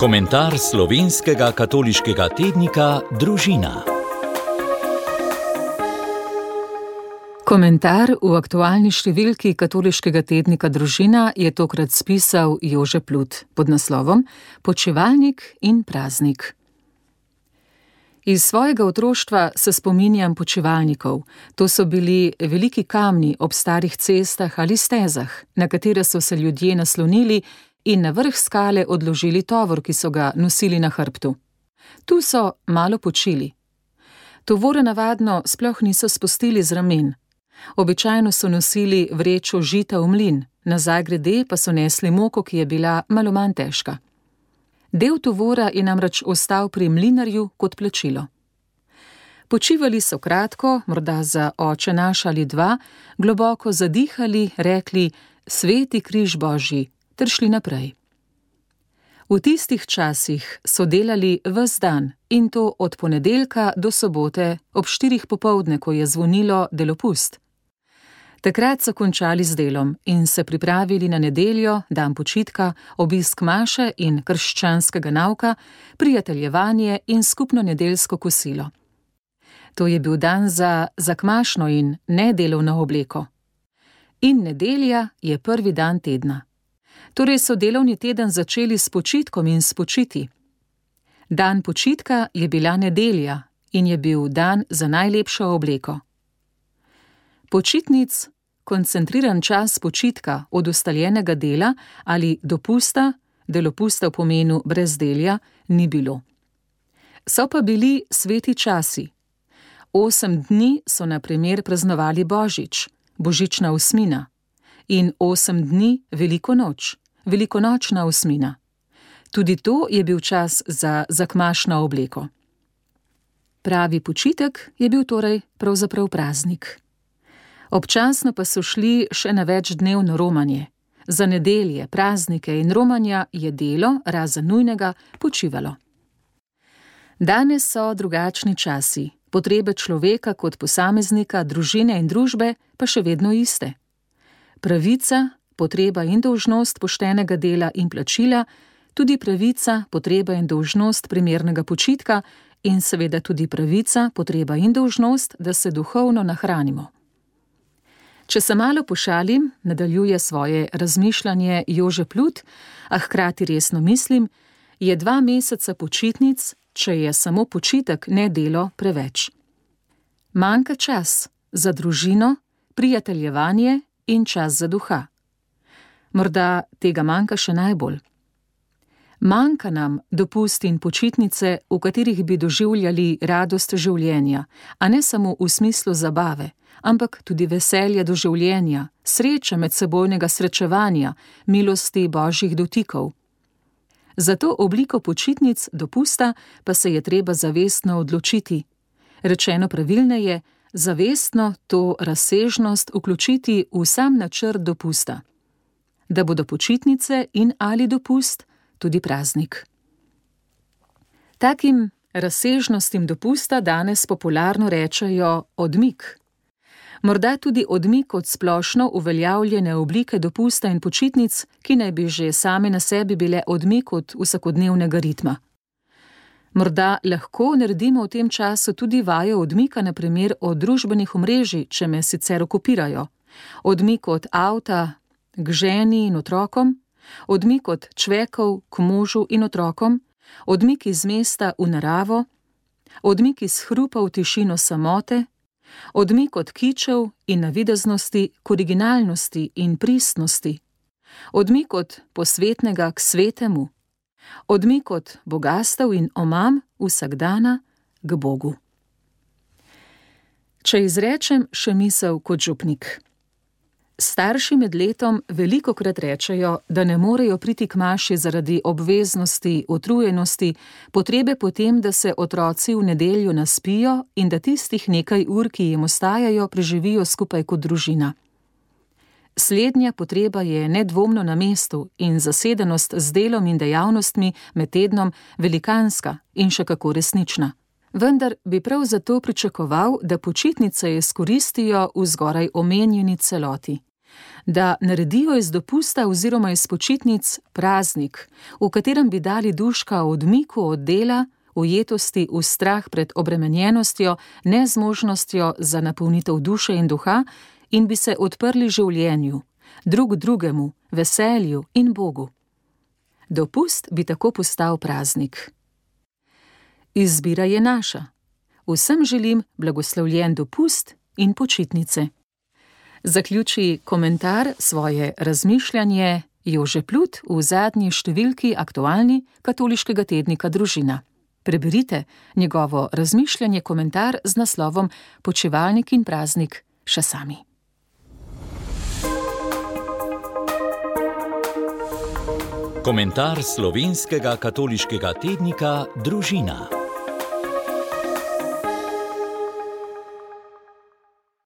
Komentar slovenskega katoliškega tednika Družina. Komentar v aktualni številki katoliškega tednika Družina je tokrat spisal Jože Plut pod naslovom Počevalnik in praznik. Iz svojega otroštva se spominjam počevalnikov. To so bili veliki kamni ob starih cestah ali stezah, na katere so se ljudje naslonili in na vrh skale odložili tovor, ki so ga nosili na hrbtu. Tu so malo počili. Tovore navadno sploh niso spustili z ramen. Običajno so nosili vrečo žita v mlin, nazaj grede pa so nesli moko, ki je bila malo manj težka. Del tovora je namreč ostal pri mlinarju kot plačilo. Počivali so kratko, morda za oče naš ali dva, globoko zadihali, rekli: Sveti križ Božji, ter šli naprej. V tistih časih so delali ves dan in to od ponedeljka do sobote ob štirih popovdne, ko je zvonilo delopust. Takrat so končali z delom in se pripravili na nedeljo, dan počitka, obisk maše in krščanskega nauka, prijateljevanje in skupno nedeljsko kosilo. To je bil dan za zakmašno in nedelovno obleko. In nedelja je prvi dan tedna. Torej so delovni teden začeli s počitkom in s počiti. Dan počitka je bila nedelja in je bil dan za najlepšo obleko. Počitnic, koncentriran čas počitka od ustaljenega dela ali dopusta, delopusta v pomenu brezdelja, ni bilo. So pa bili sveti časi. Osem dni so na primer praznovali Božič, Božična usmina, in osem dni Veliko noč, Velikonočna usmina. Tudi to je bil čas za zakmašno obleko. Pravi počitek je bil torej pravzaprav praznik občasno pa so šli še na večdnevno romanje. Za nedelje, praznike in romanja je delo, razen nujnega, počivalo. Danes so drugačni časi, potrebe človeka kot posameznika, družine in družbe pa še vedno iste. Pravica, potreba in dolžnost poštenega dela in plačila, tudi pravica, potreba in dolžnost primernega počitka in seveda tudi pravica, potreba in dolžnost, da se duhovno nahranimo. Če se malo pošalim, nadaljuje svoje razmišljanje Jože Plut, a hkrati resno mislim, je dva meseca počitnic, če je samo počitek, ne delo, preveč. Manjka čas za družino, prijateljevanje in čas za duha. Morda tega manjka še najbolj. Manjka nam dopust in počitnice, v katerih bi doživljali radost življenja, a ne samo v smislu zabave ampak tudi veselje do življenja, sreče medsebojnega srečevanja, milosti božjih dotikov. Za to obliko počitnic dopusta pa se je treba zavestno odločiti. Rečeno pravilneje, zavestno to razsežnost vključiti v sam načrt dopusta. Da bodo počitnice in ali dopust tudi praznik. Takim razsežnostim dopusta danes popularno rečejo odmik morda tudi odmik od splošno uveljavljene oblike dopusta in počitnic, ki naj bi že same na sebi bile odmik od vsakodnevnega ritma. Morda lahko naredimo v tem času tudi vajo odmika, naprimer od družbenih omrežij, če me sicer okupirajo, odmik od avta k ženi in otrokom, odmik od čvekov k možu in otrokom, odmik iz mesta v naravo, odmik iz hrupa v tišino samote odmik od kičev in navideznosti k originalnosti in pristnosti, odmik od posvetnega k svetemu, odmik od bogastev in omam vsakdana k Bogu. Če izrečem še misel kot župnik. Starši med letom veliko krat rečejo, da ne morejo priti k maši zaradi obveznosti, utrujenosti, potrebe potem, da se otroci v nedeljo naspijo in da tistih nekaj ur, ki jim ostajajo, preživijo skupaj kot družina. Slednja potreba je nedvomno na mestu in zasedenost z delom in dejavnostmi med tednom velikanska in še kako resnična. Vendar bi prav zato pričakoval, da počitnice izkoristijo v zgoraj omenjeni celoti Da naredijo iz dopusta oziroma iz počitnic praznik, v katerem bi dali duška odmiku od dela, ujetosti v strah pred obremenjenostjo, nezmožnostjo za napolnitev duše in duha in bi se odprli življenju, drug drugemu, veselju in Bogu. Dopust bi tako postal praznik. Izbira je naša. Vsem želim blagoslovljen dopust in počitnice. Zaključi komentar svoje razmišljanje Jože Plut v zadnji številki aktualni katoliškega tednika Družina. Preberite njegovo razmišljanje, komentar z naslovom Počevalnik in praznik še sami. Komentar slovenskega katoliškega tednika Družina.